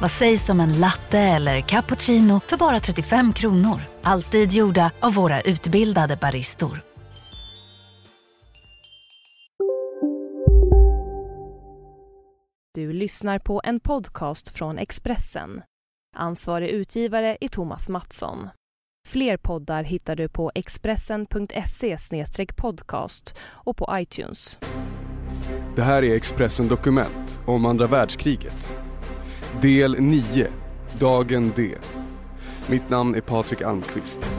Vad sägs om en latte eller cappuccino för bara 35 kronor? Alltid gjorda av våra utbildade baristor. Du lyssnar på en podcast från Expressen. Ansvarig utgivare är Thomas Mattsson. Fler poddar hittar du på expressen.se podcast och på iTunes. Det här är Expressen Dokument om andra världskriget. Del 9, Dagen D. Mitt namn är Patrik Almqvist.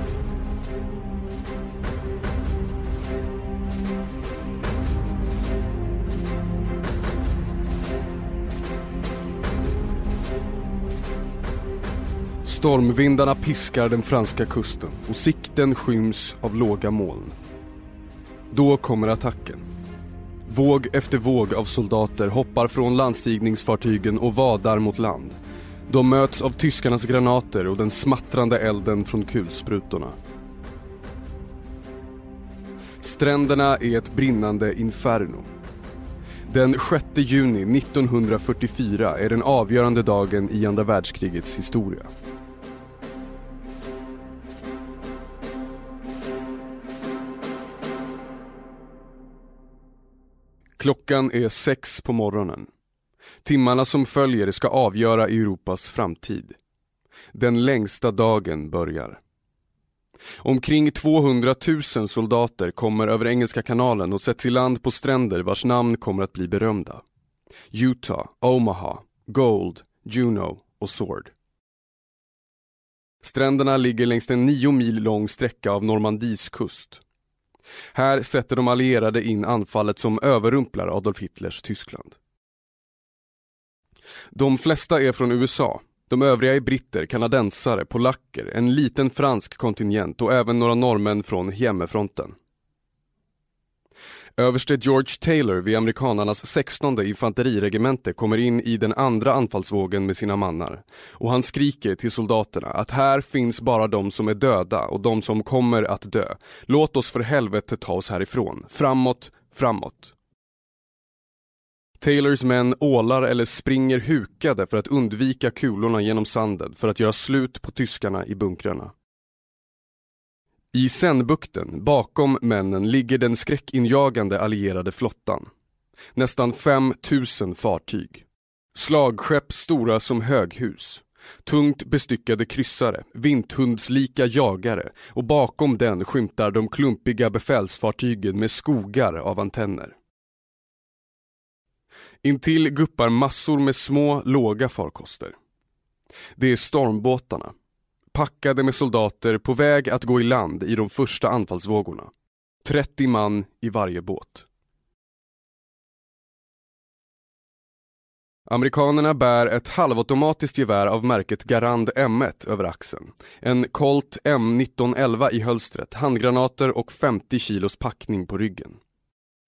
Stormvindarna piskar den franska kusten och sikten skyms av låga moln. Då kommer attacken. Våg efter våg av soldater hoppar från landstigningsfartygen och vadar mot land. De möts av tyskarnas granater och den smattrande elden från kulsprutorna. Stränderna är ett brinnande inferno. Den 6 juni 1944 är den avgörande dagen i andra världskrigets historia. Klockan är sex på morgonen. Timmarna som följer ska avgöra Europas framtid. Den längsta dagen börjar. Omkring 200 000 soldater kommer över Engelska kanalen och sätts i land på stränder vars namn kommer att bli berömda. Utah, Omaha, Gold, Juno och Sword. Stränderna ligger längs en nio mil lång sträcka av Normandies kust. Här sätter de allierade in anfallet som överrumplar Adolf Hitlers Tyskland. De flesta är från USA. De övriga är britter, kanadensare, polacker, en liten fransk kontingent och även några norrmän från hemmafronten. Överste George Taylor vid amerikanarnas 16 infanteriregemente kommer in i den andra anfallsvågen med sina mannar och han skriker till soldaterna att här finns bara de som är döda och de som kommer att dö. Låt oss för helvete ta oss härifrån. Framåt, framåt. Taylors män ålar eller springer hukade för att undvika kulorna genom sanden för att göra slut på tyskarna i bunkrarna. I Senbukten, bakom männen, ligger den skräckinjagande allierade flottan. Nästan 5000 fartyg. Slagskepp stora som höghus. Tungt bestyckade kryssare, vinthundslika jagare och bakom den skymtar de klumpiga befälsfartygen med skogar av antenner. Intill guppar massor med små, låga farkoster. Det är stormbåtarna, packade med soldater på väg att gå i land i de första anfallsvågorna. 30 man i varje båt. Amerikanerna bär ett halvautomatiskt gevär av märket Garand M1 över axeln. En Colt M1911 i hölstret, handgranater och 50 kilos packning på ryggen.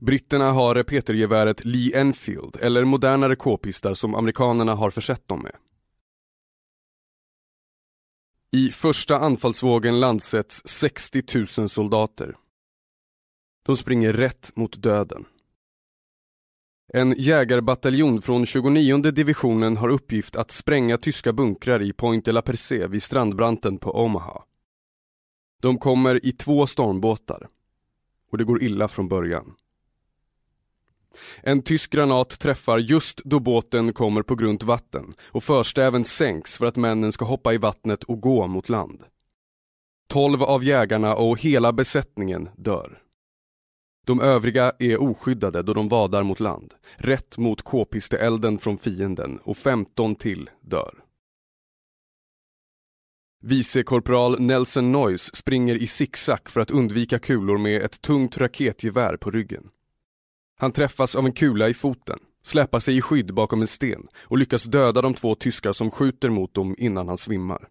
Britterna har repetergeväret Lee Enfield eller modernare k-pistar som amerikanerna har försett dem med. I första anfallsvågen landsätts 60 000 soldater. De springer rätt mot döden. En jägarbataljon från 29 divisionen har uppgift att spränga tyska bunkrar i Point de la Percé vid strandbranten på Omaha. De kommer i två stormbåtar och det går illa från början. En tysk granat träffar just då båten kommer på grunt vatten och förstäven sänks för att männen ska hoppa i vattnet och gå mot land. Tolv av jägarna och hela besättningen dör. De övriga är oskyddade då de vadar mot land, rätt mot k-pisteelden från fienden och 15 till dör. Vicekorpral Nelson Noyes springer i zigzag för att undvika kulor med ett tungt raketgevär på ryggen. Han träffas av en kula i foten. släpar sig i skydd bakom en sten och lyckas döda de två tyskar som skjuter mot dem innan han svimmar.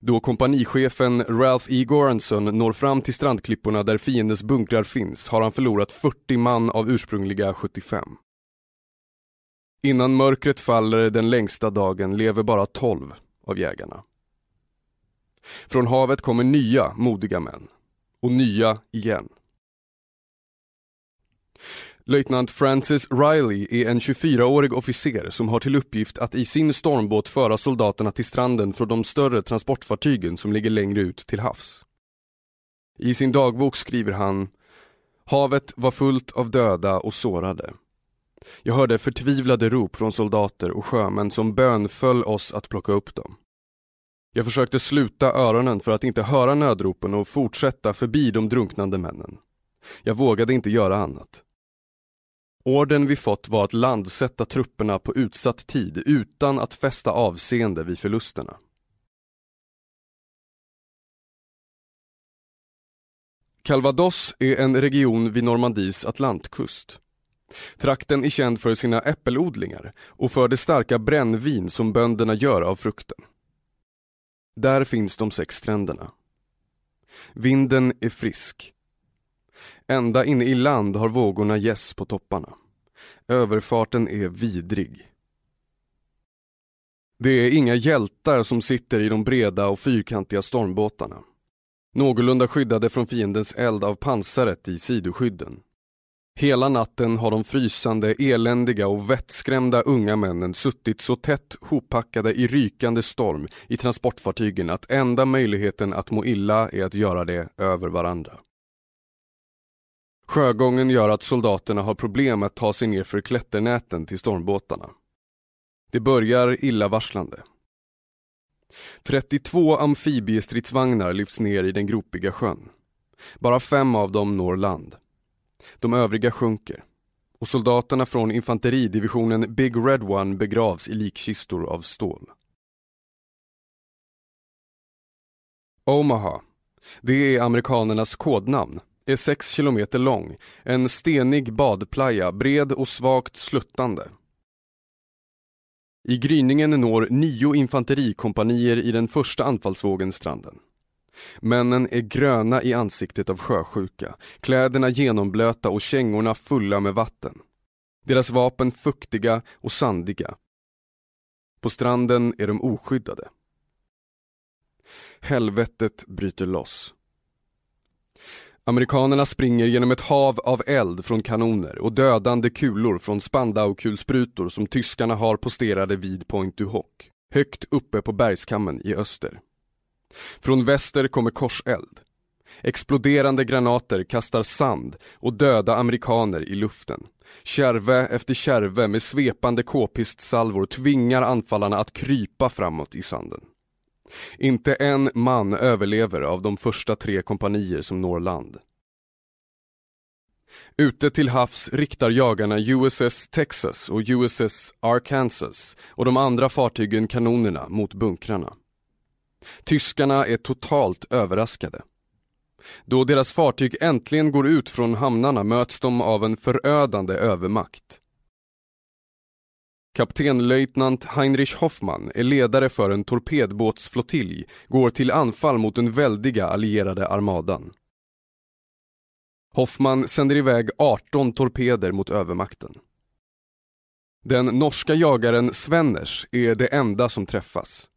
Då kompanichefen Ralph E. Goranson når fram till strandklipporna där fiendens bunkrar finns har han förlorat 40 man av ursprungliga 75. Innan mörkret faller den längsta dagen lever bara 12 av jägarna. Från havet kommer nya modiga män. Och nya igen. Löjtnant Francis Riley är en 24-årig officer som har till uppgift att i sin stormbåt föra soldaterna till stranden från de större transportfartygen som ligger längre ut till havs. I sin dagbok skriver han Havet var fullt av döda och sårade. Jag hörde förtvivlade rop från soldater och sjömän som bönföll oss att plocka upp dem. Jag försökte sluta öronen för att inte höra nödropen och fortsätta förbi de drunknande männen. Jag vågade inte göra annat. Orden vi fått var att landsätta trupperna på utsatt tid utan att fästa avseende vid förlusterna. Calvados är en region vid Normandies Atlantkust. Trakten är känd för sina äppelodlingar och för det starka brännvin som bönderna gör av frukten. Där finns de sex stränderna. Vinden är frisk. Ända inne i land har vågorna gäss på topparna. Överfarten är vidrig. Det är inga hjältar som sitter i de breda och fyrkantiga stormbåtarna. Någorlunda skyddade från fiendens eld av pansaret i sidoskydden. Hela natten har de frysande, eländiga och vettskrämda unga männen suttit så tätt hoppackade i rykande storm i transportfartygen att enda möjligheten att må illa är att göra det över varandra. Sjögången gör att soldaterna har problem att ta sig ner för klätternäten till stormbåtarna. Det börjar illavarslande. 32 amfibiestridsvagnar lyfts ner i den gropiga sjön. Bara fem av dem når land. De övriga sjunker och soldaterna från infanteridivisionen Big Red One begravs i likkistor av stål. Omaha, det är amerikanernas kodnamn, är 6 kilometer lång, en stenig badplaya, bred och svagt sluttande. I gryningen når nio infanterikompanier i den första anfallsvågen stranden. Männen är gröna i ansiktet av sjösjuka, kläderna genomblöta och kängorna fulla med vatten. Deras vapen fuktiga och sandiga. På stranden är de oskyddade. Helvetet bryter loss. Amerikanerna springer genom ett hav av eld från kanoner och dödande kulor från Spandau-kulsprutor som tyskarna har posterade vid Point du Hoc, högt uppe på bergskammen i öster. Från väster kommer korseld. Exploderande granater kastar sand och döda amerikaner i luften. Kärve efter kärve med svepande k-pistsalvor tvingar anfallarna att krypa framåt i sanden. Inte en man överlever av de första tre kompanier som når land. Ute till havs riktar jagarna USS Texas och USS Arkansas och de andra fartygen kanonerna mot bunkrarna. Tyskarna är totalt överraskade. Då deras fartyg äntligen går ut från hamnarna möts de av en förödande övermakt. Kaptenlöjtnant Heinrich Hoffmann är ledare för en torpedbåtsflottilj, går till anfall mot den väldiga allierade armadan. Hoffmann sänder iväg 18 torpeder mot övermakten. Den norska jagaren Svenners är det enda som träffas.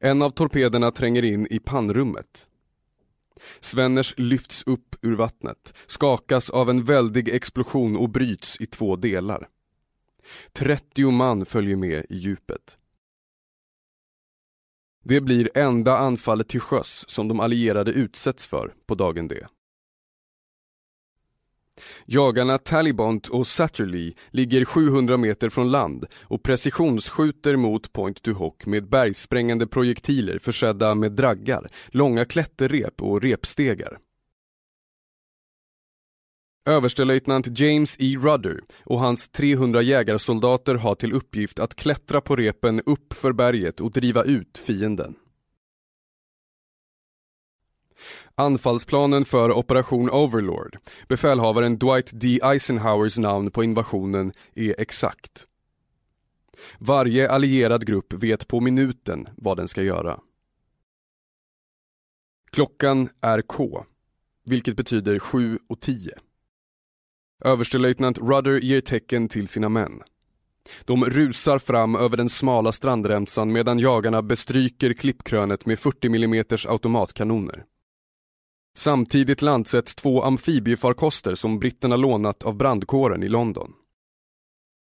En av torpederna tränger in i pannrummet. Svenners lyfts upp ur vattnet, skakas av en väldig explosion och bryts i två delar. 30 man följer med i djupet. Det blir enda anfallet till sjöss som de allierade utsätts för på dagen D. Jagarna Talibont och Satterley ligger 700 meter från land och precisionsskjuter mot Point to Hock med bergsprängande projektiler försedda med draggar, långa klätterrep och repstegar. Överstelöjtnant James E. Rudder och hans 300 jägarsoldater har till uppgift att klättra på repen upp för berget och driva ut fienden. Anfallsplanen för Operation Overlord, befälhavaren Dwight D. Eisenhowers namn på invasionen, är exakt. Varje allierad grupp vet på minuten vad den ska göra. Klockan är K, vilket betyder 7 och 10. Överstelöjtnant Rudder ger tecken till sina män. De rusar fram över den smala strandremsan medan jagarna bestryker klippkrönet med 40 mm automatkanoner. Samtidigt landsätts två amfibiefarkoster som britterna lånat av brandkåren i London.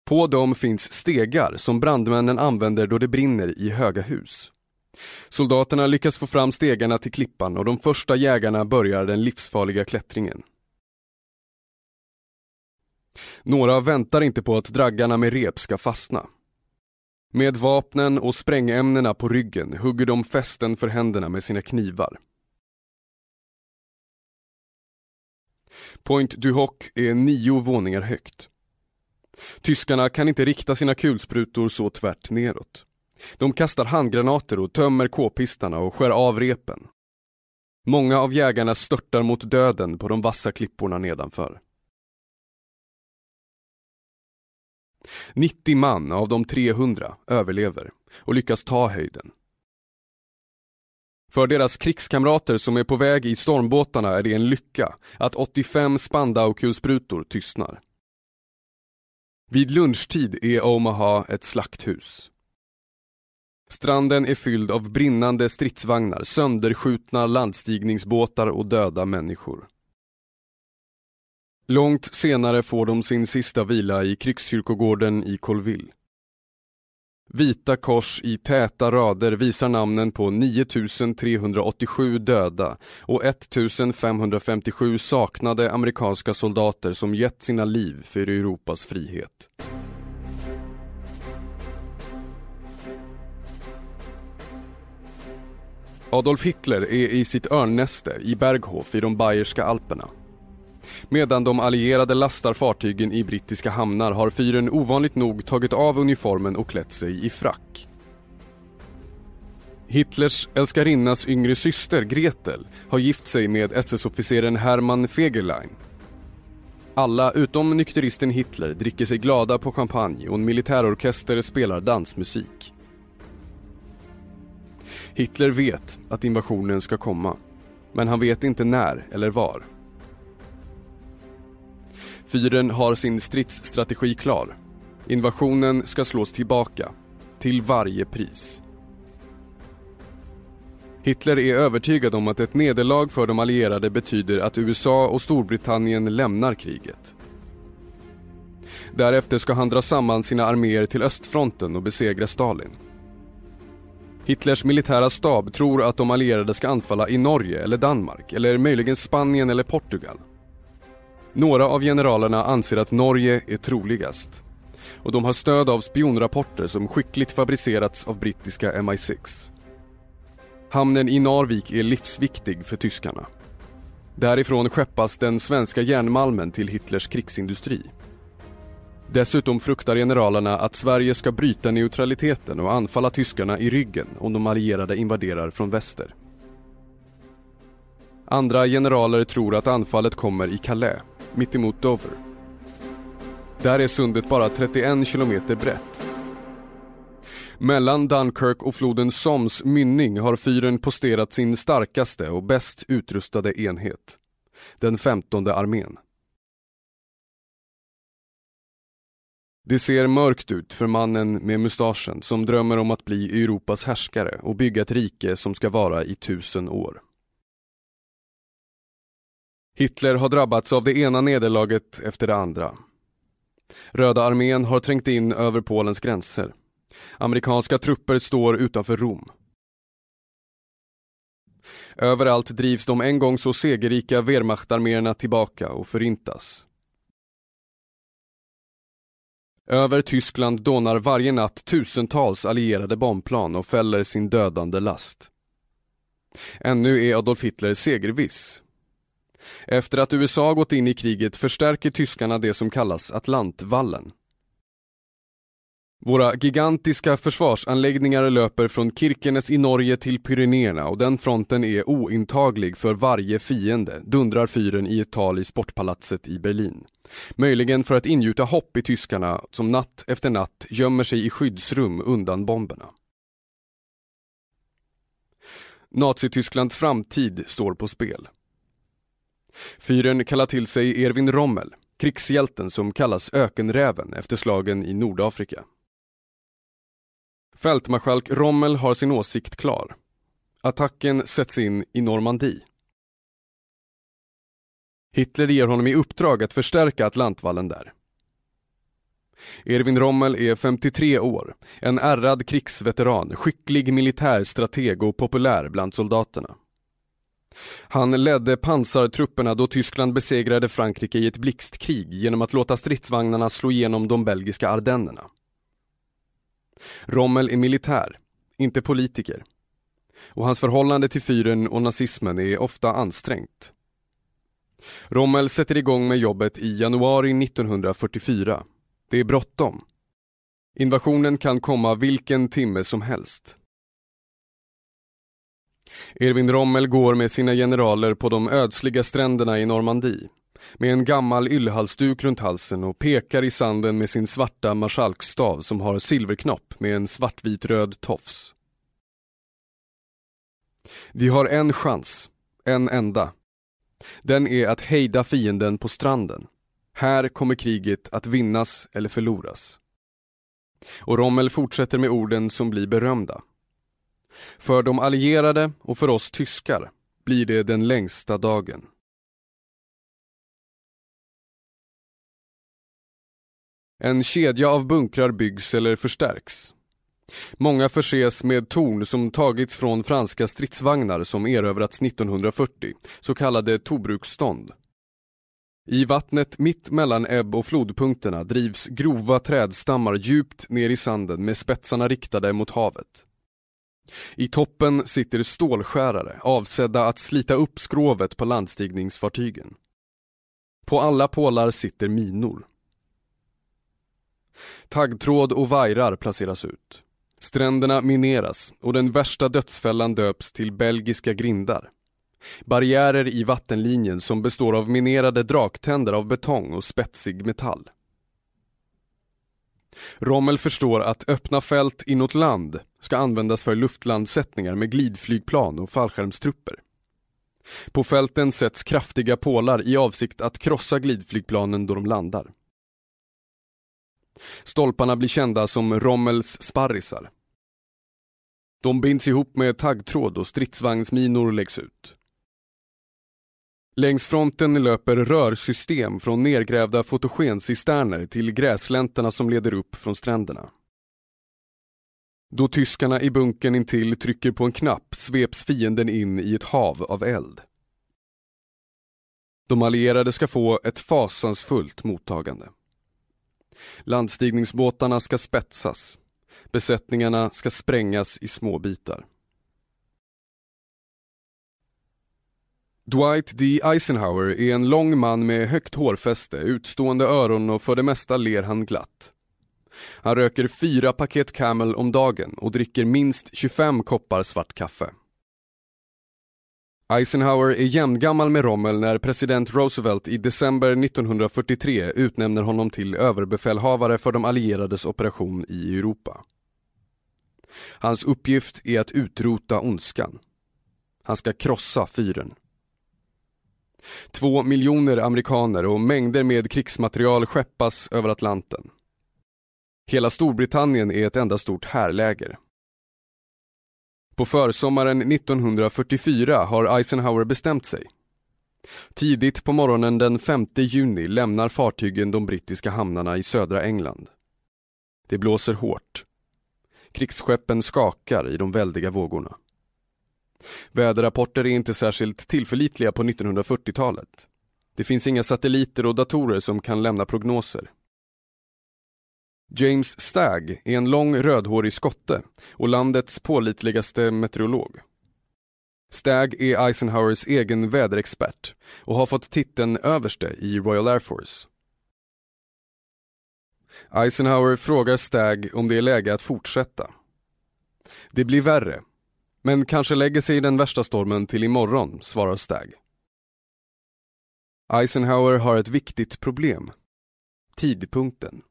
På dem finns stegar som brandmännen använder då det brinner i höga hus. Soldaterna lyckas få fram stegarna till klippan och de första jägarna börjar den livsfarliga klättringen. Några väntar inte på att draggarna med rep ska fastna. Med vapnen och sprängämnena på ryggen hugger de fästen för händerna med sina knivar. Point du Hoc är nio våningar högt. Tyskarna kan inte rikta sina kulsprutor så tvärt neråt. De kastar handgranater och tömmer k-pistarna och skär av repen. Många av jägarna störtar mot döden på de vassa klipporna nedanför. 90 man av de 300 överlever och lyckas ta höjden. För deras krigskamrater som är på väg i stormbåtarna är det en lycka att 85 Spandau-kulsprutor tystnar. Vid lunchtid är Omaha ett slakthus. Stranden är fylld av brinnande stridsvagnar, sönderskjutna landstigningsbåtar och döda människor. Långt senare får de sin sista vila i krigskyrkogården i Colville. Vita kors i täta rader visar namnen på 9387 döda och 1557 saknade amerikanska soldater som gett sina liv för Europas frihet. Adolf Hitler är i sitt örnnäste i Berghof i de bayerska alperna. Medan de allierade lastar fartygen i brittiska hamnar har fyren ovanligt nog tagit av uniformen och klätt sig i frack. Hitlers älskarinnas yngre syster Gretel har gift sig med SS-officeren Hermann Fegerlein. Alla utom nykteristen Hitler dricker sig glada på champagne och en militärorkester spelar dansmusik. Hitler vet att invasionen ska komma, men han vet inte när eller var. Fyren har sin stridsstrategi klar. Invasionen ska slås tillbaka, till varje pris. Hitler är övertygad om att ett nederlag för de allierade betyder att USA och Storbritannien lämnar kriget. Därefter ska han dra samman sina arméer till östfronten och besegra Stalin. Hitlers militära stab tror att de allierade ska anfalla i Norge eller Danmark eller möjligen Spanien eller Portugal. Några av generalerna anser att Norge är troligast och de har stöd av spionrapporter som skickligt fabricerats av brittiska MI6. Hamnen i Narvik är livsviktig för tyskarna. Därifrån skeppas den svenska järnmalmen till Hitlers krigsindustri. Dessutom fruktar generalerna att Sverige ska bryta neutraliteten och anfalla tyskarna i ryggen om de allierade invaderar från väster. Andra generaler tror att anfallet kommer i Calais mittemot Dover. Där är sundet bara 31 kilometer brett. Mellan Dunkirk och floden Soms mynning har fyren posterat sin starkaste och bäst utrustade enhet. Den femtonde armén. Det ser mörkt ut för mannen med mustaschen som drömmer om att bli Europas härskare och bygga ett rike som ska vara i tusen år. Hitler har drabbats av det ena nederlaget efter det andra. Röda armén har trängt in över Polens gränser. Amerikanska trupper står utanför Rom. Överallt drivs de en gång så segerrika Wehrmachtarméerna tillbaka och förintas. Över Tyskland dånar varje natt tusentals allierade bombplan och fäller sin dödande last. Ännu är Adolf Hitler segerviss efter att USA gått in i kriget förstärker tyskarna det som kallas Atlantvallen. Våra gigantiska försvarsanläggningar löper från Kirkenes i Norge till Pyrenéerna och den fronten är ointaglig för varje fiende, dundrar fyren i ett tal i Sportpalatset i Berlin. Möjligen för att ingjuta hopp i tyskarna som natt efter natt gömmer sig i skyddsrum undan bomberna. Nazitysklands framtid står på spel. Fyren kallar till sig Erwin Rommel, krigshjälten som kallas ökenräven efter slagen i Nordafrika. Fältmarskalk Rommel har sin åsikt klar. Attacken sätts in i Normandie. Hitler ger honom i uppdrag att förstärka Atlantvallen där. Erwin Rommel är 53 år, en ärrad krigsveteran, skicklig militärstrateg och populär bland soldaterna. Han ledde pansartrupperna då Tyskland besegrade Frankrike i ett blixtkrig genom att låta stridsvagnarna slå igenom de belgiska ardennerna. Rommel är militär, inte politiker. Och hans förhållande till fyren och nazismen är ofta ansträngt. Rommel sätter igång med jobbet i januari 1944. Det är bråttom. Invasionen kan komma vilken timme som helst. Erwin Rommel går med sina generaler på de ödsliga stränderna i Normandie med en gammal yllhalsduk runt halsen och pekar i sanden med sin svarta marskalkstav som har silverknopp med en svartvit-röd tofs. Vi har en chans, en enda. Den är att hejda fienden på stranden. Här kommer kriget att vinnas eller förloras. Och Rommel fortsätter med orden som blir berömda. För de allierade och för oss tyskar blir det den längsta dagen. En kedja av bunkrar byggs eller förstärks. Många förses med torn som tagits från franska stridsvagnar som erövrats 1940, så kallade tobruksstånd. I vattnet mitt mellan ebb och flodpunkterna drivs grova trädstammar djupt ner i sanden med spetsarna riktade mot havet. I toppen sitter stålskärare avsedda att slita upp skrovet på landstigningsfartygen. På alla pålar sitter minor. Taggtråd och vajrar placeras ut. Stränderna mineras och den värsta dödsfällan döps till belgiska grindar. Barriärer i vattenlinjen som består av minerade draktänder av betong och spetsig metall. Rommel förstår att öppna fält inåt land ska användas för luftlandsättningar med glidflygplan och fallskärmstrupper. På fälten sätts kraftiga pålar i avsikt att krossa glidflygplanen då de landar. Stolparna blir kända som Rommels sparrisar. De binds ihop med taggtråd och stridsvagnsminor läggs ut. Längs fronten löper rörsystem från nergrävda fotogencisterner till gräslänterna som leder upp från stränderna. Då tyskarna i bunkern intill trycker på en knapp sveps fienden in i ett hav av eld. De allierade ska få ett fasansfullt mottagande. Landstigningsbåtarna ska spetsas. Besättningarna ska sprängas i små Dwight D. Eisenhower är en lång man med högt hårfäste, utstående öron och för det mesta ler han glatt. Han röker fyra paket Camel om dagen och dricker minst 25 koppar svart kaffe. Eisenhower är jämngammal med Rommel när president Roosevelt i december 1943 utnämner honom till överbefälhavare för de allierades operation i Europa. Hans uppgift är att utrota ondskan. Han ska krossa fyren. Två miljoner amerikaner och mängder med krigsmaterial skeppas över Atlanten. Hela Storbritannien är ett enda stort härläger. På försommaren 1944 har Eisenhower bestämt sig. Tidigt på morgonen den 5 juni lämnar fartygen de brittiska hamnarna i södra England. Det blåser hårt. Krigsskeppen skakar i de väldiga vågorna. Väderrapporter är inte särskilt tillförlitliga på 1940-talet. Det finns inga satelliter och datorer som kan lämna prognoser. James Stagg är en lång rödhårig skotte och landets pålitligaste meteorolog. Stagg är Eisenhowers egen väderexpert och har fått titeln överste i Royal Air Force. Eisenhower frågar Stagg om det är läge att fortsätta. Det blir värre, men kanske lägger sig den värsta stormen till imorgon, svarar Stagg. Eisenhower har ett viktigt problem. Tidpunkten.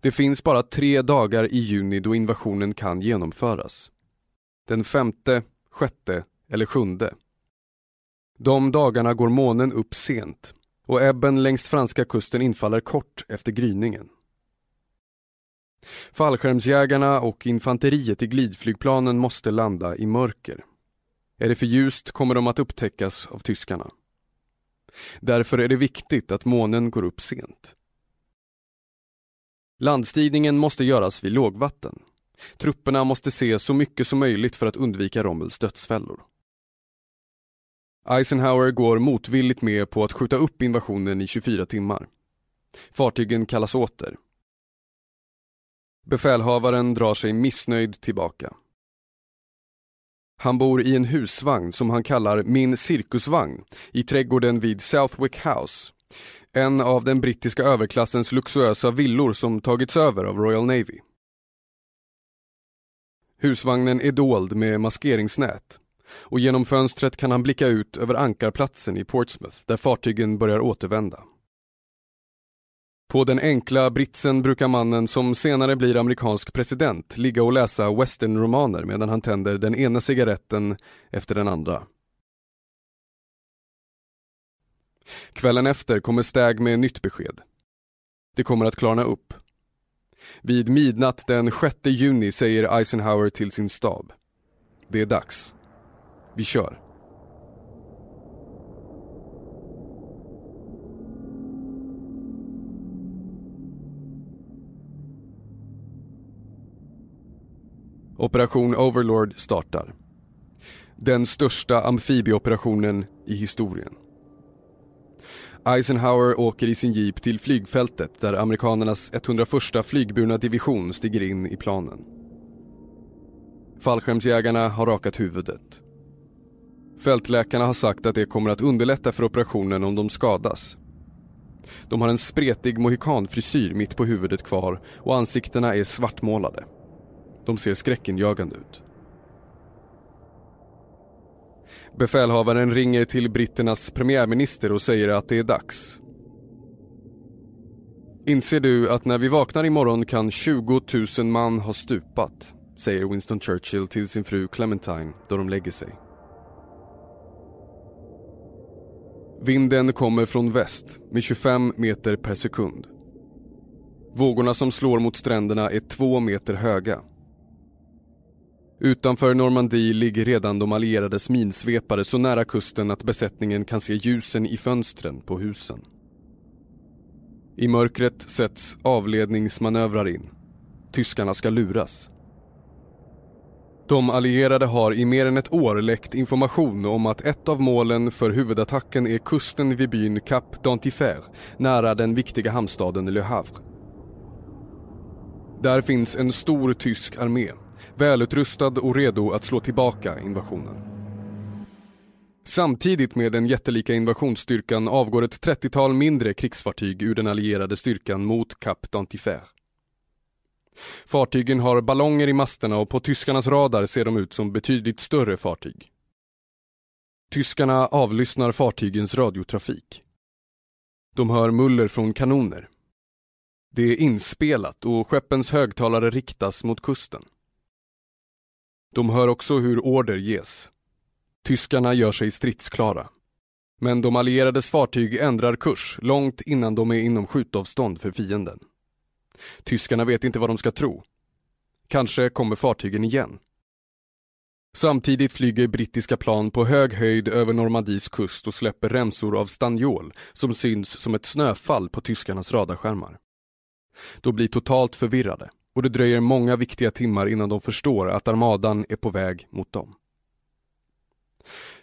Det finns bara tre dagar i juni då invasionen kan genomföras. Den femte, sjätte eller sjunde. De dagarna går månen upp sent och ebben längs franska kusten infaller kort efter gryningen. Fallskärmsjägarna och infanteriet i glidflygplanen måste landa i mörker. Är det för ljust kommer de att upptäckas av tyskarna. Därför är det viktigt att månen går upp sent. Landstigningen måste göras vid lågvatten. Trupperna måste se så mycket som möjligt för att undvika Rommels dödsfällor. Eisenhower går motvilligt med på att skjuta upp invasionen i 24 timmar. Fartygen kallas åter. Befälhavaren drar sig missnöjd tillbaka. Han bor i en husvagn som han kallar min cirkusvagn i trädgården vid Southwick House. En av den brittiska överklassens luxuösa villor som tagits över av Royal Navy. Husvagnen är dold med maskeringsnät och genom fönstret kan han blicka ut över ankarplatsen i Portsmouth där fartygen börjar återvända. På den enkla britsen brukar mannen som senare blir amerikansk president ligga och läsa westernromaner medan han tänder den ena cigaretten efter den andra. Kvällen efter kommer Stag med nytt besked. Det kommer att klarna upp. Vid midnatt den 6 juni säger Eisenhower till sin stab. Det är dags. Vi kör. Operation Overlord startar. Den största amfibieoperationen i historien. Eisenhower åker i sin jeep till flygfältet där amerikanernas 101 flygburna division stiger in i planen. Fallskärmsjägarna har rakat huvudet. Fältläkarna har sagt att det kommer att underlätta för operationen om de skadas. De har en spretig mohikanfrisyr mitt på huvudet kvar och ansiktena är svartmålade. De ser skräckinjagande ut. Befälhavaren ringer till britternas premiärminister och säger att det är dags. Inser du att när vi vaknar imorgon kan 20 000 man ha stupat? Säger Winston Churchill till sin fru Clementine då de lägger sig. Vinden kommer från väst med 25 meter per sekund. Vågorna som slår mot stränderna är två meter höga. Utanför Normandie ligger redan de allierades minsvepare så nära kusten att besättningen kan se ljusen i fönstren på husen. I mörkret sätts avledningsmanövrar in. Tyskarna ska luras. De allierade har i mer än ett år läckt information om att ett av målen för huvudattacken är kusten vid byn Cap d'Antifer, nära den viktiga hamnstaden Le Havre. Där finns en stor tysk armé, välutrustad och redo att slå tillbaka invasionen. Samtidigt med den jättelika invasionsstyrkan avgår ett 30-tal mindre krigsfartyg ur den allierade styrkan mot Cap d'Antifer. Fartygen har ballonger i masterna och på tyskarnas radar ser de ut som betydligt större fartyg. Tyskarna avlyssnar fartygens radiotrafik. De hör muller från kanoner. Det är inspelat och skeppens högtalare riktas mot kusten. De hör också hur order ges. Tyskarna gör sig stridsklara. Men de allierades fartyg ändrar kurs långt innan de är inom skjutavstånd för fienden. Tyskarna vet inte vad de ska tro. Kanske kommer fartygen igen. Samtidigt flyger brittiska plan på hög höjd över Normandies kust och släpper remsor av stanniol som syns som ett snöfall på tyskarnas radarskärmar. De blir totalt förvirrade och det dröjer många viktiga timmar innan de förstår att armadan är på väg mot dem.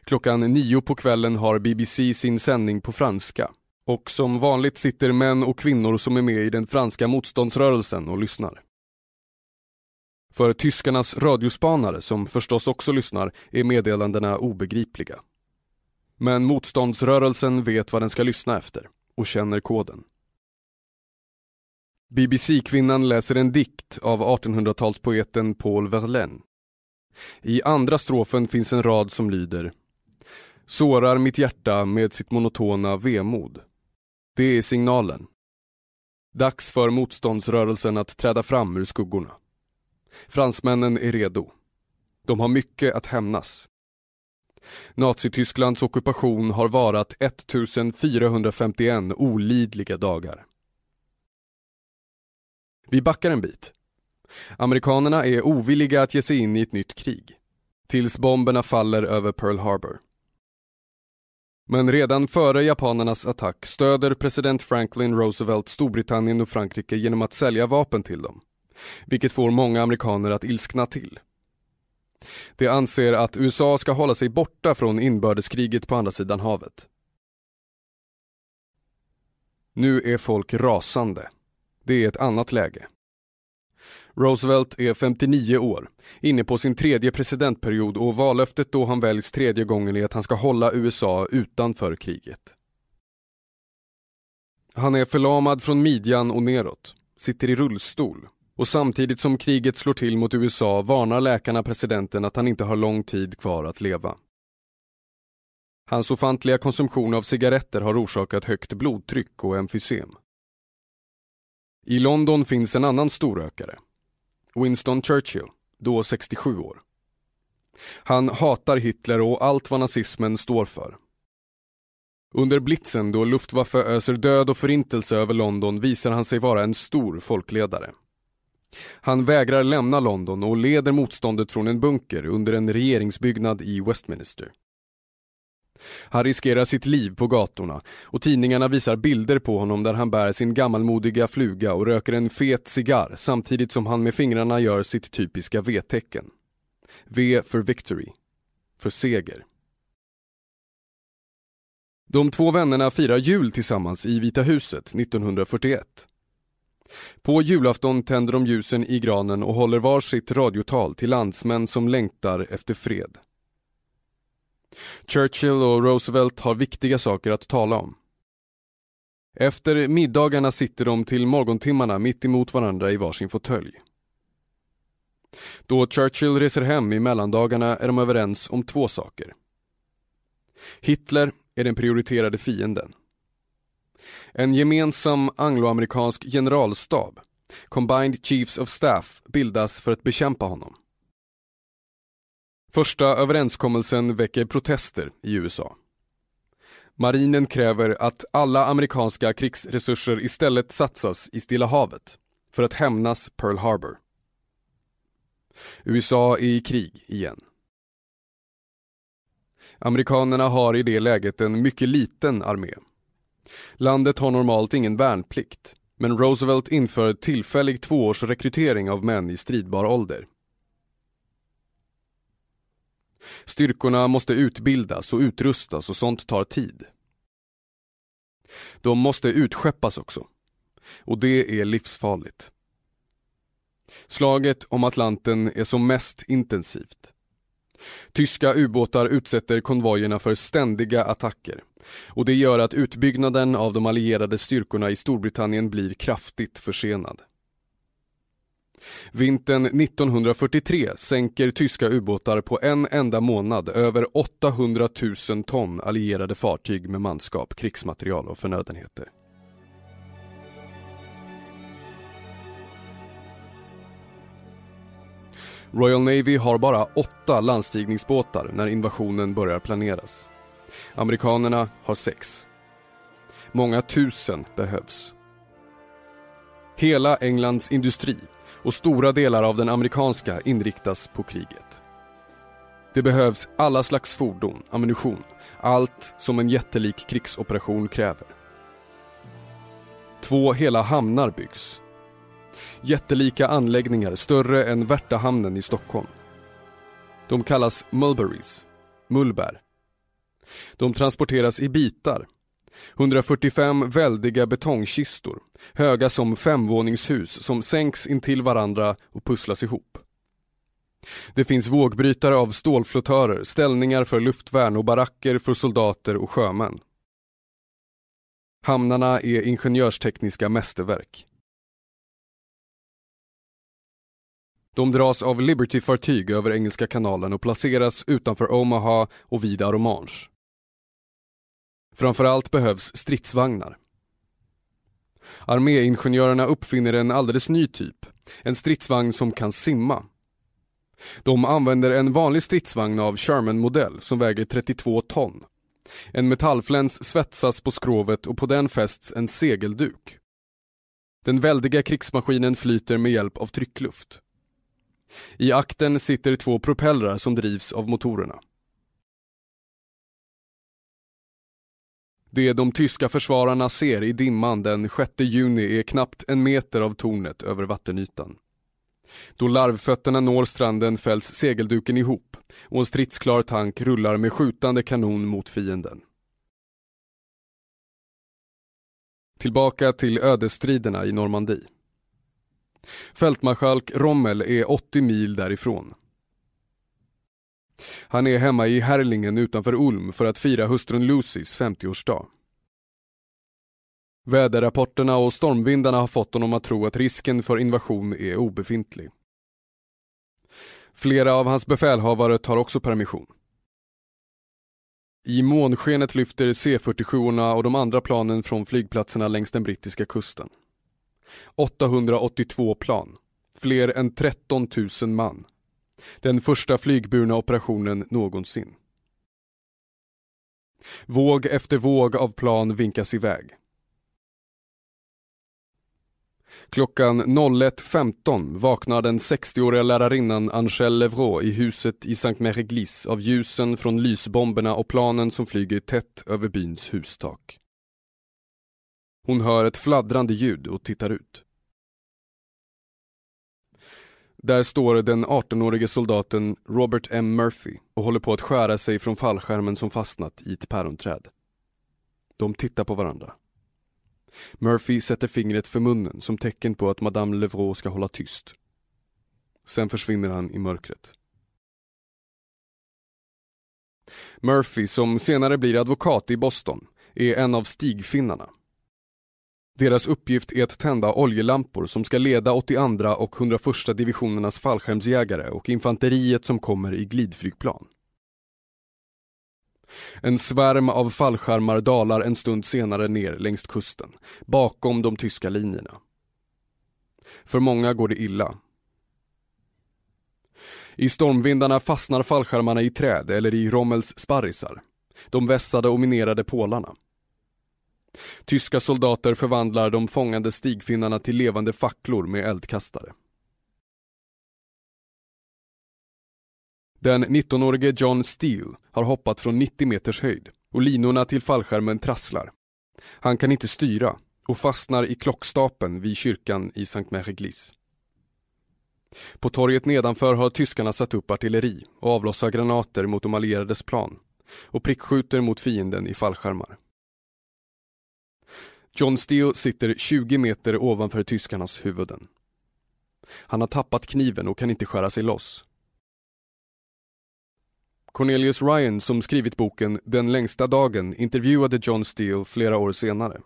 Klockan nio på kvällen har BBC sin sändning på franska och som vanligt sitter män och kvinnor som är med i den franska motståndsrörelsen och lyssnar. För tyskarnas radiospanare, som förstås också lyssnar, är meddelandena obegripliga. Men motståndsrörelsen vet vad den ska lyssna efter och känner koden. BBC-kvinnan läser en dikt av 1800-talspoeten Paul Verlaine. I andra strofen finns en rad som lyder Sårar mitt hjärta med sitt monotona vemod. Det är signalen. Dags för motståndsrörelsen att träda fram ur skuggorna. Fransmännen är redo. De har mycket att hämnas. Nazitysklands ockupation har varat 1451 olidliga dagar. Vi backar en bit. Amerikanerna är ovilliga att ge sig in i ett nytt krig. Tills bomberna faller över Pearl Harbor. Men redan före japanernas attack stöder president Franklin Roosevelt Storbritannien och Frankrike genom att sälja vapen till dem. Vilket får många amerikaner att ilskna till. De anser att USA ska hålla sig borta från inbördeskriget på andra sidan havet. Nu är folk rasande. Det är ett annat läge. Roosevelt är 59 år, inne på sin tredje presidentperiod och vallöftet då han väljs tredje gången är att han ska hålla USA utanför kriget. Han är förlamad från midjan och neråt, sitter i rullstol och samtidigt som kriget slår till mot USA varnar läkarna presidenten att han inte har lång tid kvar att leva. Hans ofantliga konsumtion av cigaretter har orsakat högt blodtryck och emfysem. I London finns en annan storrökare. Winston Churchill, då 67 år. Han hatar Hitler och allt vad nazismen står för. Under blitzen då Luftwaffe öser död och förintelse över London visar han sig vara en stor folkledare. Han vägrar lämna London och leder motståndet från en bunker under en regeringsbyggnad i Westminster. Han riskerar sitt liv på gatorna och tidningarna visar bilder på honom där han bär sin gammalmodiga fluga och röker en fet cigarr samtidigt som han med fingrarna gör sitt typiska V-tecken. V för victory, för seger. De två vännerna firar jul tillsammans i Vita huset 1941. På julafton tänder de ljusen i granen och håller var sitt radiotal till landsmän som längtar efter fred. Churchill och Roosevelt har viktiga saker att tala om. Efter middagarna sitter de till morgontimmarna mitt emot varandra i varsin fåtölj. Då Churchill reser hem i mellandagarna är de överens om två saker. Hitler är den prioriterade fienden. En gemensam angloamerikansk generalstab, Combined Chiefs of Staff, bildas för att bekämpa honom. Första överenskommelsen väcker protester i USA. Marinen kräver att alla amerikanska krigsresurser istället satsas i Stilla havet för att hämnas Pearl Harbor. USA är i krig igen. Amerikanerna har i det läget en mycket liten armé. Landet har normalt ingen värnplikt, men Roosevelt inför tillfällig tvåårsrekrytering av män i stridbar ålder. Styrkorna måste utbildas och utrustas och sånt tar tid. De måste utskeppas också. Och det är livsfarligt. Slaget om Atlanten är som mest intensivt. Tyska ubåtar utsätter konvojerna för ständiga attacker och det gör att utbyggnaden av de allierade styrkorna i Storbritannien blir kraftigt försenad. Vintern 1943 sänker tyska ubåtar på en enda månad över 800 000 ton allierade fartyg med manskap, krigsmaterial och förnödenheter. Royal Navy har bara åtta landstigningsbåtar när invasionen börjar planeras. Amerikanerna har sex. Många tusen behövs. Hela Englands industri och stora delar av den amerikanska inriktas på kriget. Det behövs alla slags fordon, ammunition, allt som en jättelik krigsoperation kräver. Två hela hamnar byggs. Jättelika anläggningar större än Värtahamnen i Stockholm. De kallas mulberries, mullbär. De transporteras i bitar 145 väldiga betongkistor, höga som femvåningshus som sänks intill varandra och pusslas ihop. Det finns vågbrytare av stålflottörer, ställningar för luftvärn och baracker för soldater och sjömän. Hamnarna är ingenjörstekniska mästerverk. De dras av Liberty-fartyg över Engelska kanalen och placeras utanför Omaha och vid Aromanche. Framförallt behövs stridsvagnar. Arméingenjörerna uppfinner en alldeles ny typ, en stridsvagn som kan simma. De använder en vanlig stridsvagn av Sherman-modell som väger 32 ton. En metallfläns svetsas på skrovet och på den fästs en segelduk. Den väldiga krigsmaskinen flyter med hjälp av tryckluft. I akten sitter två propellrar som drivs av motorerna. Det de tyska försvararna ser i dimman den 6 juni är knappt en meter av tornet över vattenytan. Då larvfötterna når stranden fälls segelduken ihop och en stridsklar tank rullar med skjutande kanon mot fienden. Tillbaka till ödesstriderna i Normandie. Fältmarskalk Rommel är 80 mil därifrån. Han är hemma i Herlingen utanför Ulm för att fira hustrun Lucys 50-årsdag. Väderrapporterna och stormvindarna har fått honom att tro att risken för invasion är obefintlig. Flera av hans befälhavare tar också permission. I månskenet lyfter C-47 och de andra planen från flygplatserna längs den brittiska kusten. 882 plan, fler än 13 000 man. Den första flygburna operationen någonsin. Våg efter våg av plan vinkas iväg. Klockan 01.15 vaknar den 60-åriga lärarinnan Angèle Levrault i huset i Saint Mère av ljusen från lysbomberna och planen som flyger tätt över byns hustak. Hon hör ett fladdrande ljud och tittar ut. Där står den 18-årige soldaten Robert M. Murphy och håller på att skära sig från fallskärmen som fastnat i ett päronträd. De tittar på varandra. Murphy sätter fingret för munnen som tecken på att Madame Levrault ska hålla tyst. Sen försvinner han i mörkret. Murphy, som senare blir advokat i Boston, är en av stigfinnarna. Deras uppgift är att tända oljelampor som ska leda 82 och 101 divisionernas fallskärmsjägare och infanteriet som kommer i glidflygplan. En svärm av fallskärmar dalar en stund senare ner längs kusten, bakom de tyska linjerna. För många går det illa. I stormvindarna fastnar fallskärmarna i träd eller i Rommels sparrisar, de vässade och minerade pålarna. Tyska soldater förvandlar de fångade stigfinnarna till levande facklor med eldkastare. Den 19-årige John Steele har hoppat från 90 meters höjd och linorna till fallskärmen trasslar. Han kan inte styra och fastnar i klockstapeln vid kyrkan i Sankt Mère På torget nedanför har tyskarna satt upp artilleri och avlossar granater mot de allierades plan och prickskjuter mot fienden i fallskärmar. John Steele sitter 20 meter ovanför tyskarnas huvuden. Han har tappat kniven och kan inte skära sig loss. Cornelius Ryan som skrivit boken Den längsta dagen intervjuade John Steele flera år senare.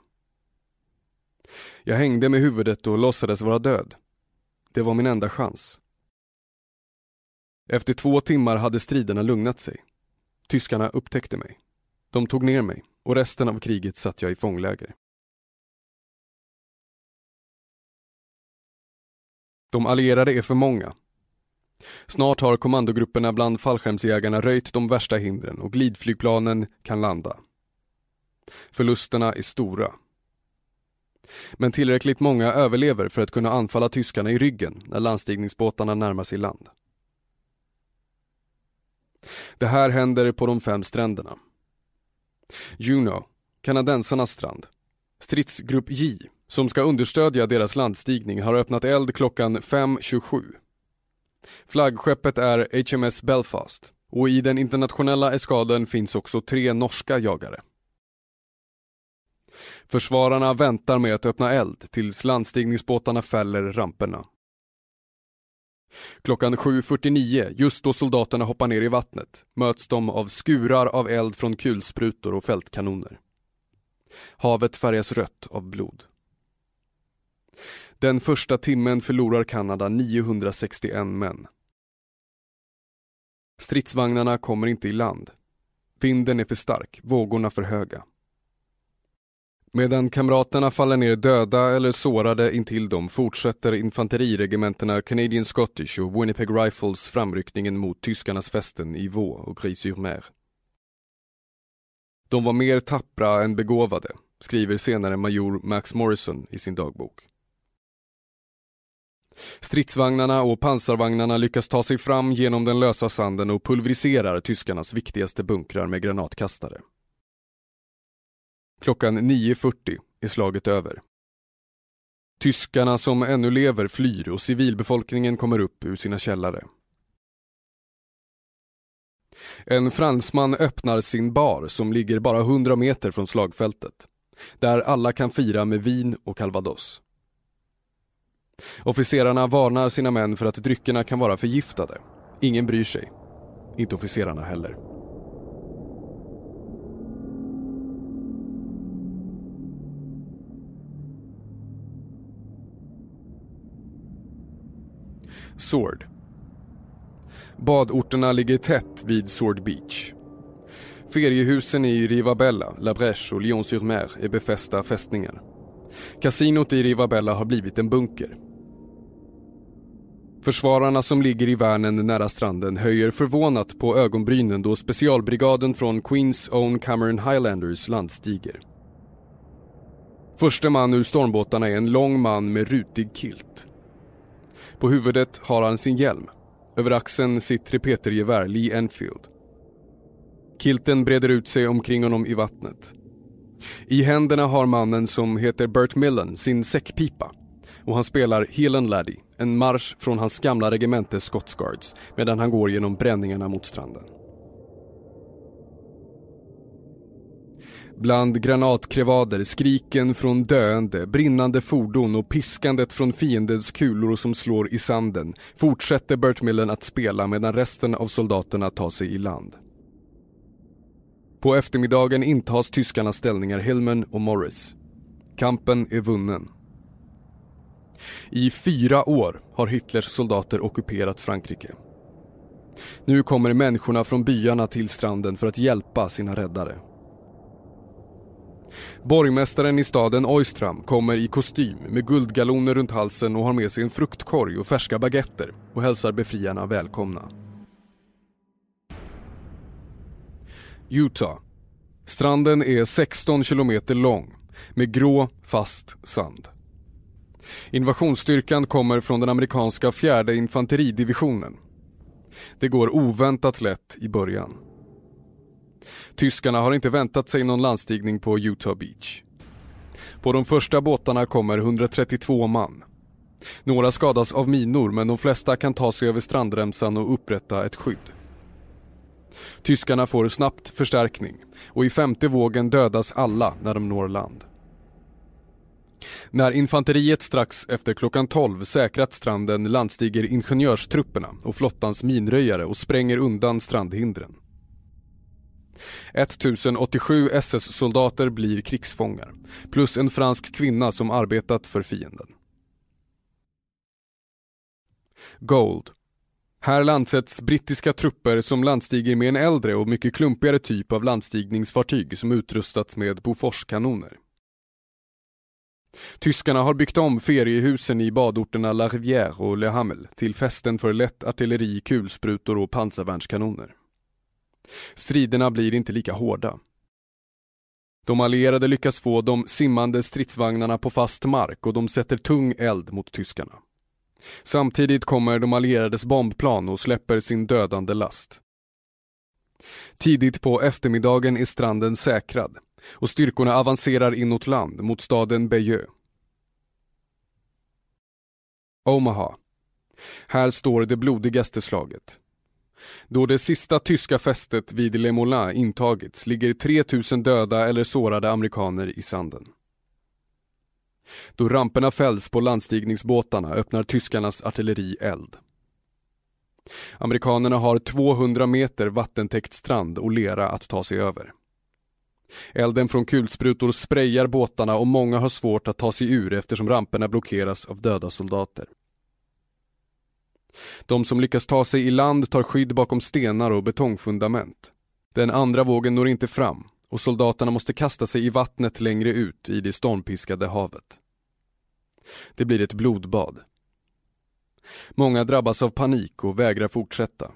Jag hängde med huvudet och låtsades vara död. Det var min enda chans. Efter två timmar hade striderna lugnat sig. Tyskarna upptäckte mig. De tog ner mig och resten av kriget satt jag i fångläger. De allierade är för många Snart har kommandogrupperna bland fallskärmsjägarna röjt de värsta hindren och glidflygplanen kan landa. Förlusterna är stora. Men tillräckligt många överlever för att kunna anfalla tyskarna i ryggen när landstigningsbåtarna närmar sig land. Det här händer på de fem stränderna. Juno, kanadensarnas strand. Stridsgrupp J, som ska understödja deras landstigning, har öppnat eld klockan 5.27 Flaggskeppet är HMS Belfast och i den internationella eskaden finns också tre norska jagare. Försvararna väntar med att öppna eld tills landstigningsbåtarna fäller ramperna. Klockan 7.49, just då soldaterna hoppar ner i vattnet, möts de av skurar av eld från kulsprutor och fältkanoner. Havet färgas rött av blod. Den första timmen förlorar Kanada 961 män. Stridsvagnarna kommer inte i land. Vinden är för stark, vågorna för höga. Medan kamraterna faller ner döda eller sårade intill dem fortsätter infanteriregementena Canadian Scottish och Winnipeg Rifles framryckningen mot tyskarnas fästen i Vaux och Gris-sur-Mer. De var mer tappra än begåvade, skriver senare major Max Morrison i sin dagbok. Stridsvagnarna och pansarvagnarna lyckas ta sig fram genom den lösa sanden och pulveriserar tyskarnas viktigaste bunkrar med granatkastare. Klockan 9.40 är slaget över. Tyskarna som ännu lever flyr och civilbefolkningen kommer upp ur sina källare. En fransman öppnar sin bar som ligger bara 100 meter från slagfältet. Där alla kan fira med vin och calvados. Officerarna varnar sina män för att dryckerna kan vara förgiftade. Ingen bryr sig. Inte officerarna heller. Sword. Badorterna ligger tätt vid Sword Beach. Feriehusen i Rivabella, La Brèche och Lyon-sur-Mer är befästa fästningar. Kasinot i Rivabella har blivit en bunker. Försvararna som ligger i värnen nära stranden höjer förvånat på ögonbrynen då specialbrigaden från Queens Own Cameron Highlanders landstiger. Förste man ur stormbåtarna är en lång man med rutig kilt. På huvudet har han sin hjälm. Över axeln sitt repetergevär Lee Enfield. Kilten breder ut sig omkring honom i vattnet. I händerna har mannen som heter Bert Millen sin säckpipa och han spelar Helen Laddie, en marsch från hans gamla regemente Scotsguards medan han går genom bränningarna mot stranden. Bland granatkrevader, skriken från döende, brinnande fordon och piskandet från fiendens kulor som slår i sanden fortsätter Bert Millen att spela medan resten av soldaterna tar sig i land. På eftermiddagen intas tyskarnas ställningar Hillman och Morris. Kampen är vunnen. I fyra år har Hitlers soldater ockuperat Frankrike. Nu kommer människorna från byarna till stranden för att hjälpa sina räddare. Borgmästaren i staden Oistram kommer i kostym med guldgaloner runt halsen och har med sig en fruktkorg och färska baguetter och hälsar befriarna välkomna. Utah. Stranden är 16 kilometer lång med grå, fast sand. Invasionsstyrkan kommer från den amerikanska fjärde infanteridivisionen. Det går oväntat lätt i början. Tyskarna har inte väntat sig någon landstigning på Utah Beach. På de första båtarna kommer 132 man. Några skadas av minor men de flesta kan ta sig över strandremsan och upprätta ett skydd. Tyskarna får snabbt förstärkning och i femte vågen dödas alla när de når land. När infanteriet strax efter klockan 12 säkrat stranden landstiger ingenjörstrupperna och flottans minröjare och spränger undan strandhindren. 1087 SS-soldater blir krigsfångar, plus en fransk kvinna som arbetat för fienden. Gold. Här landsätts brittiska trupper som landstiger med en äldre och mycket klumpigare typ av landstigningsfartyg som utrustats med Boforskanoner. Tyskarna har byggt om feriehusen i badorterna La Rivière och Le Hamel till fästen för lätt artilleri, kulsprutor och pansarvärnskanoner. Striderna blir inte lika hårda. De allierade lyckas få de simmande stridsvagnarna på fast mark och de sätter tung eld mot tyskarna. Samtidigt kommer de allierades bombplan och släpper sin dödande last. Tidigt på eftermiddagen är stranden säkrad och styrkorna avancerar inåt land mot staden Bayeux. Omaha. Här står det blodigaste slaget. Då det sista tyska fästet vid Le Moulin intagits ligger 3000 döda eller sårade amerikaner i sanden. Då ramperna fälls på landstigningsbåtarna öppnar tyskarnas artilleri eld. Amerikanerna har 200 meter vattentäckt strand och lera att ta sig över. Elden från kulsprutor sprayar båtarna och många har svårt att ta sig ur eftersom ramperna blockeras av döda soldater. De som lyckas ta sig i land tar skydd bakom stenar och betongfundament. Den andra vågen når inte fram och soldaterna måste kasta sig i vattnet längre ut i det stormpiskade havet. Det blir ett blodbad. Många drabbas av panik och vägrar fortsätta.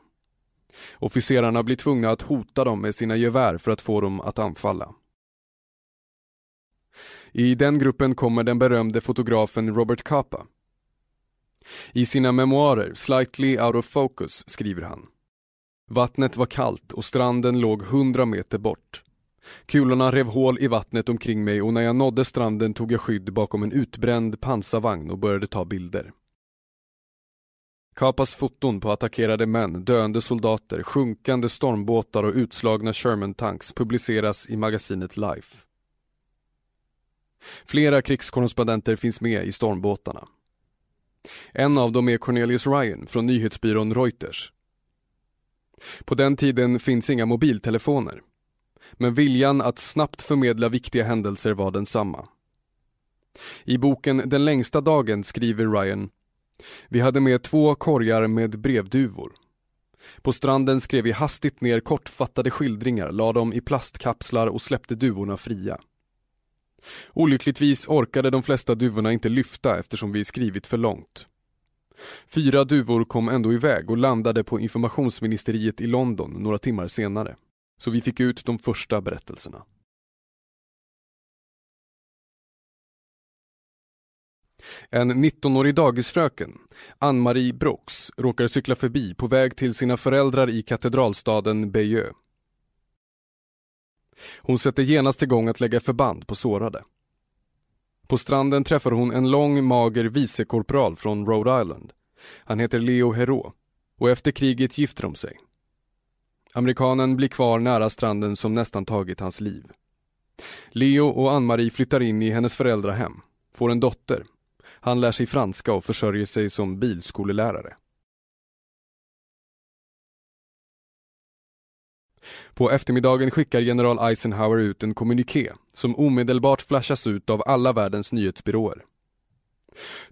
Officerarna blir tvungna att hota dem med sina gevär för att få dem att anfalla. I den gruppen kommer den berömde fotografen Robert Capa. I sina memoarer Slightly Out of Focus skriver han Vattnet var kallt och stranden låg hundra meter bort. Kulorna rev hål i vattnet omkring mig och när jag nådde stranden tog jag skydd bakom en utbränd pansarvagn och började ta bilder. Kapas foton på attackerade män, döende soldater, sjunkande stormbåtar och utslagna Sherman-tanks publiceras i magasinet Life. Flera krigskorrespondenter finns med i stormbåtarna. En av dem är Cornelius Ryan från nyhetsbyrån Reuters. På den tiden finns inga mobiltelefoner. Men viljan att snabbt förmedla viktiga händelser var densamma. I boken Den längsta dagen skriver Ryan vi hade med två korgar med brevduvor. På stranden skrev vi hastigt ner kortfattade skildringar, la dem i plastkapslar och släppte duvorna fria. Olyckligtvis orkade de flesta duvorna inte lyfta eftersom vi skrivit för långt. Fyra duvor kom ändå iväg och landade på informationsministeriet i London några timmar senare. Så vi fick ut de första berättelserna. En 19-årig dagisfröken, Ann-Marie Brox, råkar cykla förbi på väg till sina föräldrar i katedralstaden Bayeux. Hon sätter genast igång att lägga förband på sårade. På stranden träffar hon en lång, mager vicekorpral från Rhode Island. Han heter Leo Hero och efter kriget gifter de sig. Amerikanen blir kvar nära stranden som nästan tagit hans liv. Leo och Ann-Marie flyttar in i hennes föräldrahem, får en dotter. Han lär sig franska och försörjer sig som bilskolelärare. På eftermiddagen skickar general Eisenhower ut en kommuniké som omedelbart flashas ut av alla världens nyhetsbyråer.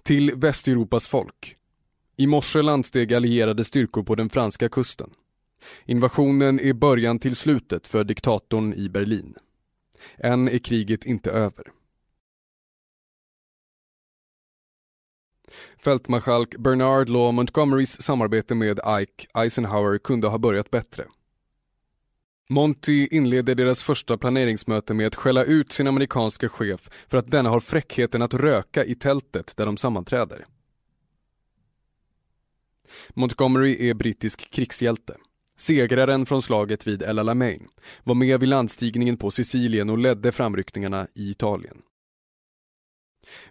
Till Västeuropas folk. I morse landsteg allierade styrkor på den franska kusten. Invasionen är början till slutet för diktatorn i Berlin. Än är kriget inte över. Fältmarskalk Bernard Law Montgomerys samarbete med Ike Eisenhower kunde ha börjat bättre. Monty inleder deras första planeringsmöte med att skälla ut sin amerikanska chef för att denna har fräckheten att röka i tältet där de sammanträder. Montgomery är brittisk krigshjälte. Segraren från slaget vid El Alamein var med vid landstigningen på Sicilien och ledde framryckningarna i Italien.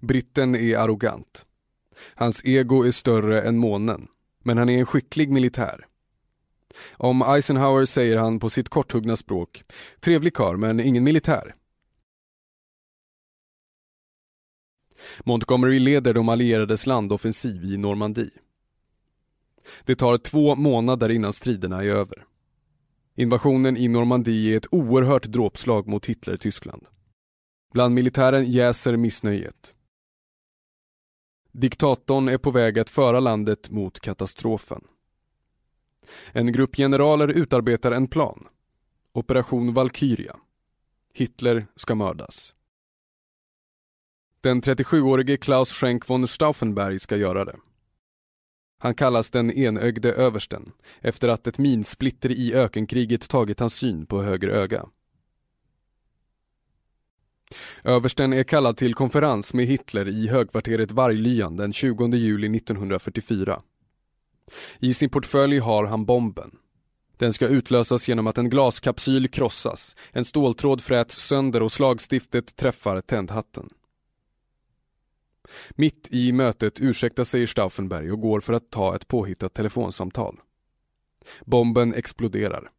Britten är arrogant. Hans ego är större än månen, men han är en skicklig militär. Om Eisenhower säger han på sitt korthuggna språk, trevlig kar men ingen militär. Montgomery leder de allierades landoffensiv i Normandie. Det tar två månader innan striderna är över. Invasionen i Normandie är ett oerhört dråpslag mot Hitler-Tyskland. Bland militären jäser missnöjet. Diktatorn är på väg att föra landet mot katastrofen. En grupp generaler utarbetar en plan. Operation Valkyria. Hitler ska mördas. Den 37-årige Klaus Schenk von Stauffenberg ska göra det. Han kallas den enögde översten efter att ett minsplitter i ökenkriget tagit hans syn på höger öga. Översten är kallad till konferens med Hitler i högkvarteret Varglyan den 20 juli 1944. I sin portfölj har han bomben. Den ska utlösas genom att en glaskapsyl krossas, en ståltråd fräts sönder och slagstiftet träffar tändhatten. Mitt i mötet ursäktar sig Stauffenberg och går för att ta ett påhittat telefonsamtal. Bomben exploderar.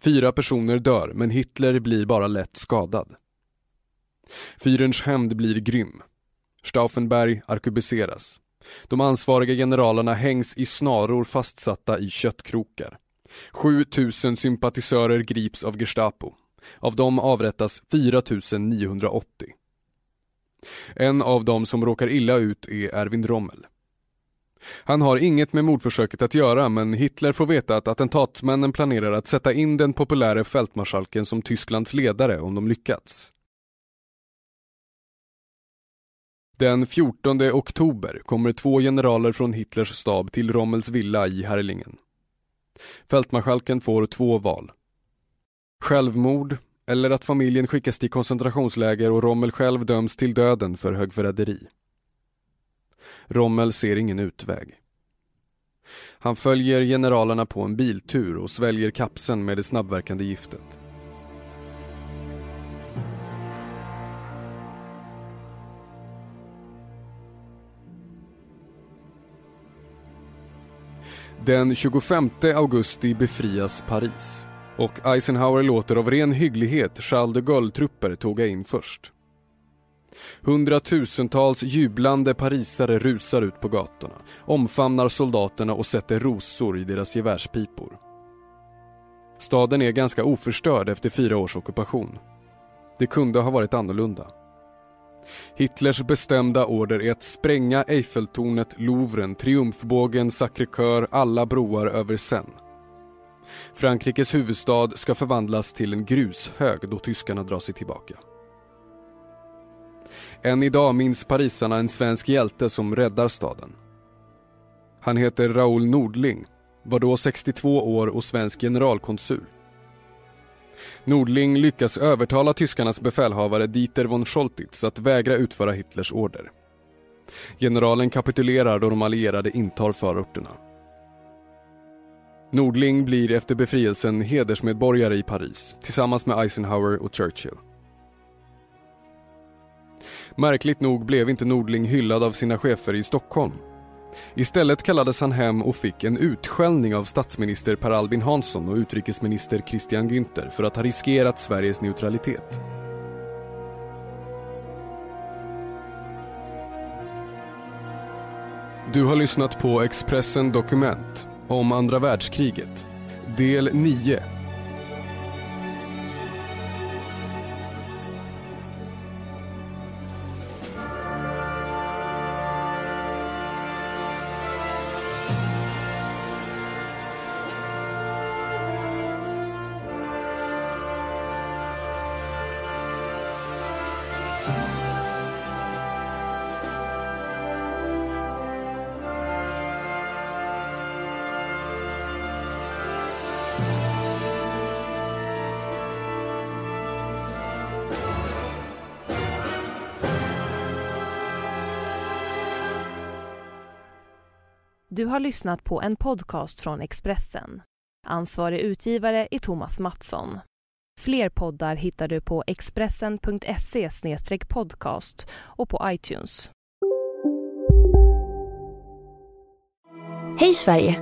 Fyra personer dör, men Hitler blir bara lätt skadad. Fyrens hämnd blir grym. Stauffenberg arkebuseras. De ansvariga generalerna hängs i snaror fastsatta i köttkrokar. 7000 sympatisörer grips av Gestapo. Av dem avrättas 4980. En av dem som råkar illa ut är Erwin Rommel. Han har inget med mordförsöket att göra men Hitler får veta att attentatsmännen planerar att sätta in den populäre fältmarskalken som Tysklands ledare om de lyckats. Den 14 oktober kommer två generaler från Hitlers stab till Rommels villa i Herrlingen. Fältmarskalken får två val. Självmord eller att familjen skickas till koncentrationsläger och Rommel själv döms till döden för högförräderi. Rommel ser ingen utväg. Han följer generalerna på en biltur och sväljer kapseln med det snabbverkande giftet. Den 25 augusti befrias Paris och Eisenhower låter av ren hygglighet Charles de Gaulle-trupper tåga in först. Hundratusentals jublande parisare rusar ut på gatorna, omfamnar soldaterna och sätter rosor i deras gevärspipor. Staden är ganska oförstörd efter fyra års ockupation. Det kunde ha varit annorlunda. Hitlers bestämda order är att spränga Eiffeltornet, Louvren, Triumfbågen, Sacré-Cœur, alla broar över Seine. Frankrikes huvudstad ska förvandlas till en grushög då tyskarna drar sig tillbaka. Än idag minns parisarna en svensk hjälte som räddar staden. Han heter Raoul Nordling, var då 62 år och svensk generalkonsul. Nordling lyckas övertala tyskarnas befälhavare Dieter von Scholtitz att vägra utföra Hitlers order. Generalen kapitulerar då de allierade intar förorterna. Nordling blir efter befrielsen hedersmedborgare i Paris tillsammans med Eisenhower och Churchill. Märkligt nog blev inte Nordling hyllad av sina chefer i Stockholm. Istället kallades han hem och fick en utskällning av statsminister Per Albin Hansson och utrikesminister Christian Günther för att ha riskerat Sveriges neutralitet. Du har lyssnat på Expressen Dokument om andra världskriget, del 9 har lyssnat på en podcast från Expressen. Ansvarig utgivare är Thomas Mattsson. Fler poddar hittar du på expressen.se podcast och på iTunes. Hej Sverige!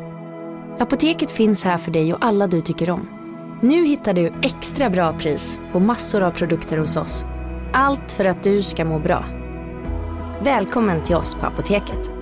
Apoteket finns här för dig och alla du tycker om. Nu hittar du extra bra pris på massor av produkter hos oss. Allt för att du ska må bra. Välkommen till oss på Apoteket.